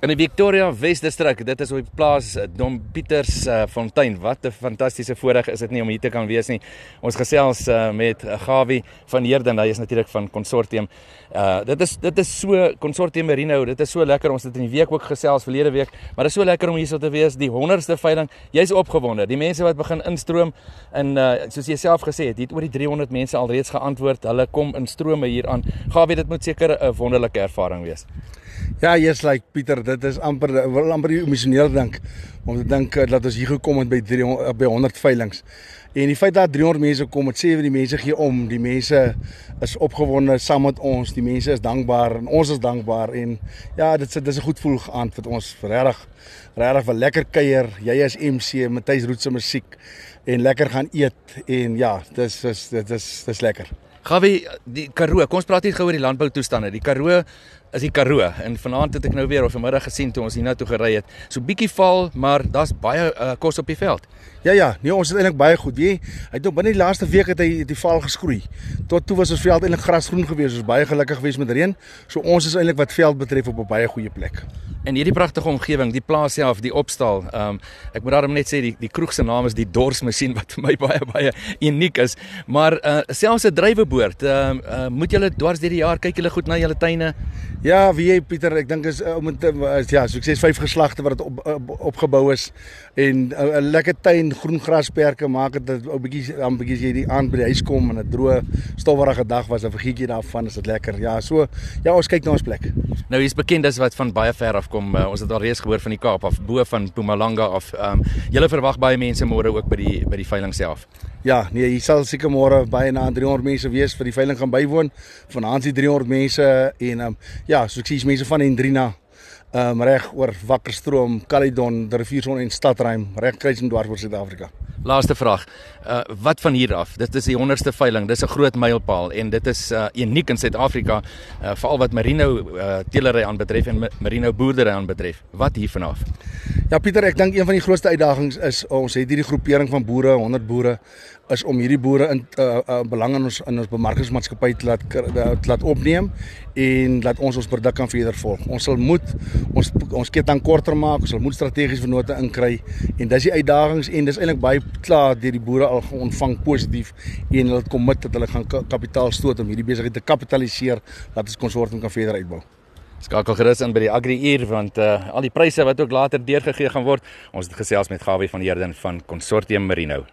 In die Victoria Wesdistrik, dit is op die plaas eh, Dom Pieters uh, Fontein. Wat 'n fantastiese voorreg is dit nie om hier te kan wees nie. Ons gesels uh, met Gawie van Heerden, hy is natuurlik van Consortium. Uh dit is dit is so Consortium Merino, dit is so lekker. Ons het in die week ook gesels verlede week, maar dit is so lekker om hier so te wees. Die 100ste veiling. Jy's opgewonde. Die mense wat begin instroom en uh soos jy self gesê het, het oor die 300 mense alreeds geantwoord. Hulle kom in strome hier aan. Gawie, dit moet seker 'n wonderlike ervaring wees. Ja, jy's like Pieter, dit is amper wil amper emosioneel dink om te dink eh, dat ons hier gekom het by 300 eh, by 100 veilinge. En die feit dat 300 mense kom, dit sê vir die mense gee om, die mense is opgewonde saam met ons, die mense is dankbaar en ons is dankbaar en ja, dit is dit is 'n goed gevoel geaand vir ons regtig regtig 'n lekker kuier. Jy is MC Matthys Root se musiek en lekker gaan eet en ja, dis dis dit is dis lekker. Gawie, die Karoo, kom ons praat hier gou oor die landbou toestande. Die Karoo is die Karoo en vanaand het ek nou weer of vanmiddag gesien toe ons hiernatoe gery het. So bietjie val, maar daar's baie uh, kos op die veld. Ja ja, nee ons het eintlik baie goed. Wie hy het nou binne die laaste week het hy die val geskroei. Tot toe was ons veld eintlik grasgroen geweest. Ons baie gelukkig geweest met reën. So ons is eintlik wat veld betref op 'n baie goeie plek. En hierdie pragtige omgewing, die plaas self, die opstal. Ehm um, ek moet daarom net sê die die kroeg se naam is die Dorsmasjien wat vir my baie baie uniek is. Maar uh selfs 'n dryweboord, ehm uh, uh, moet julle dwars deur die jaar kyk julle goed na julle tuine. Ja, wie jy Pieter, ek dink is om uh, is ja, sukses vyf geslagte wat dit op, op, opgebou is en 'n uh, lekker tuin, groen grasperke maak dit 'n bietjie dan bietjie jy die aand by die huis kom en 'n droë stowwerige dag was, dan vergeet jy daarvan, is dit lekker. Ja, so ja, ons kyk na ons plek. Nou hier's bekend as wat van baie ver af kom. Uh, ons het al reeds gehoor van die Kaap af, bo van Mpumalanga af. Ehm um, julle verwag baie mense môre ook by die by die veiling self. Ja, nee, hier sal seker môre baie na 300 mense wees vir die veiling gaan bywoon. Vanaand is 300 mense en ehm um, ja, so ek sien mense van Hendrina ehm um, reg oor Wakkerstroom, Caledon, die rivierson en Stadruim, reg kruis en dwars oor Suid-Afrika. Laaste vraag. Uh wat van hier af? Dit is die 100ste veiling. Dis 'n groot mylpaal en dit is uh uniek in Suid-Afrika, uh veral wat merino uh teelery aanbetref en merino boerdery aanbetref. Wat hier vanaf? Ja Pieter, ek dink een van die grootste uitdagings is ons het hierdie groepering van boere, 100 boere is om hierdie boere in uh, uh belang in ons in ons bemarkingsmaatskappy te laat te laat opneem en laat ons ons produk kan verder volg. Ons sal moet ons ons ketting korter maak, ons sal moet strategiese vennote inkry en dis die uitdagings en dis eintlik baie klaar deur die boere al ontvang positief en hulle het kommit dat hulle gaan kapitaal stoot om hierdie besigheid te kapitaliseer dat ons konsortium kan verder uitbou. Skakel gerus in by die Agri Uur want uh, al die pryse wat ook later deurgegee gaan word. Ons het gesels met Gawie van Heerden van Consortium Merino.